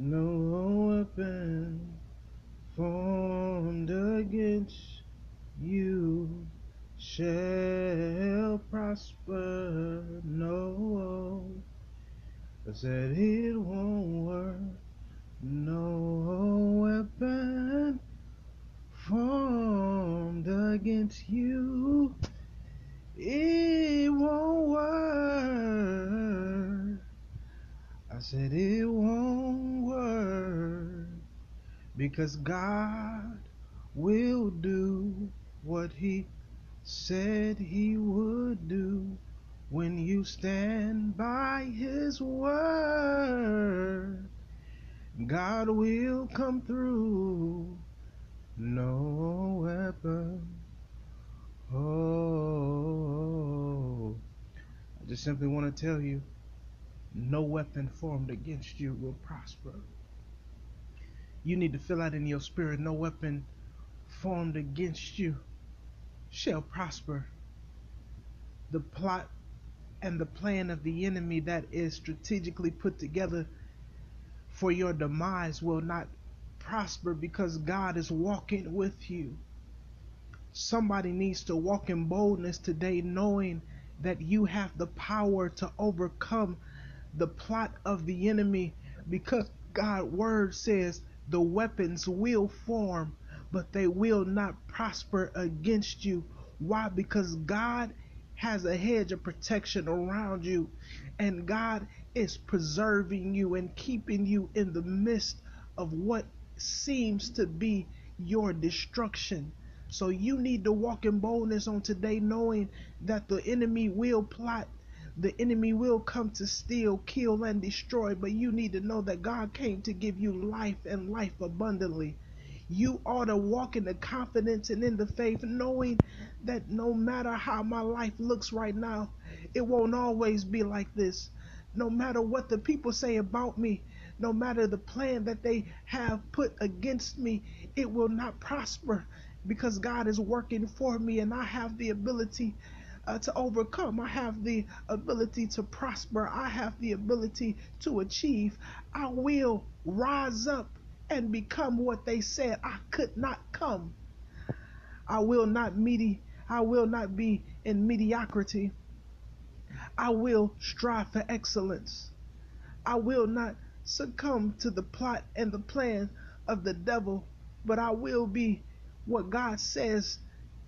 No weapon formed against you shall prosper. No, I said it won't work. No weapon formed against you, it won't work. I said it because God will do what He said He would do when you stand by His word. God will come through. No weapon. Oh, I just simply want to tell you no weapon formed against you will prosper. You need to fill out in your spirit no weapon formed against you shall prosper. The plot and the plan of the enemy that is strategically put together for your demise will not prosper because God is walking with you. Somebody needs to walk in boldness today, knowing that you have the power to overcome the plot of the enemy because God's word says the weapons will form, but they will not prosper against you. Why? Because God has a hedge of protection around you, and God is preserving you and keeping you in the midst of what seems to be your destruction. So you need to walk in boldness on today, knowing that the enemy will plot the enemy will come to steal, kill, and destroy, but you need to know that God came to give you life and life abundantly. You ought to walk in the confidence and in the faith, knowing that no matter how my life looks right now, it won't always be like this. No matter what the people say about me, no matter the plan that they have put against me, it will not prosper because God is working for me and I have the ability uh, to overcome. I have the ability to prosper. I have the ability to achieve. I will rise up and become what they said I could not come. I will not medi- I will not be in mediocrity. I will strive for excellence. I will not succumb to the plot and the plan of the devil, but I will be what God says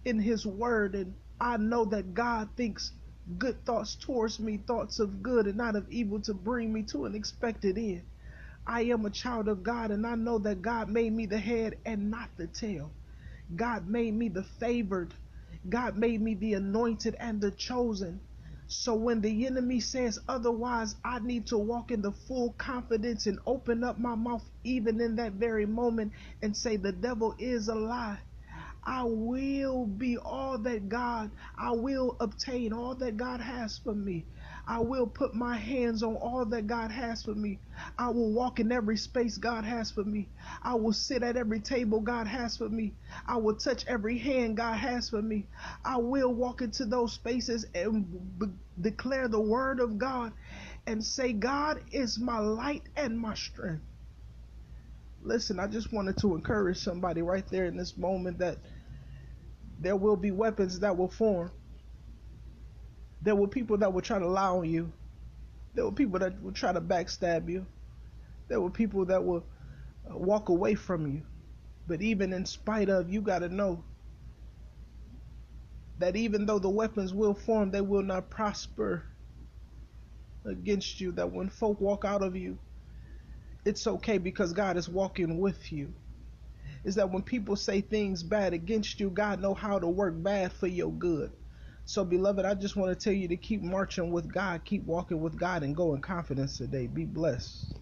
in his word and I know that God thinks good thoughts towards me, thoughts of good and not of evil to bring me to an expected end. I am a child of God and I know that God made me the head and not the tail. God made me the favored. God made me the anointed and the chosen. So when the enemy says otherwise, I need to walk in the full confidence and open up my mouth even in that very moment and say, The devil is a lie. I will be all that God, I will obtain all that God has for me. I will put my hands on all that God has for me. I will walk in every space God has for me. I will sit at every table God has for me. I will touch every hand God has for me. I will walk into those spaces and b- declare the word of God and say, God is my light and my strength. Listen, I just wanted to encourage somebody right there in this moment that there will be weapons that will form. There were people that will try to lie on you. There were people that will try to backstab you. There were people that will uh, walk away from you. But even in spite of, you got to know that even though the weapons will form, they will not prosper against you. That when folk walk out of you, it's okay because God is walking with you. Is that when people say things bad against you, God know how to work bad for your good. So, beloved, I just want to tell you to keep marching with God, keep walking with God, and go in confidence today. Be blessed.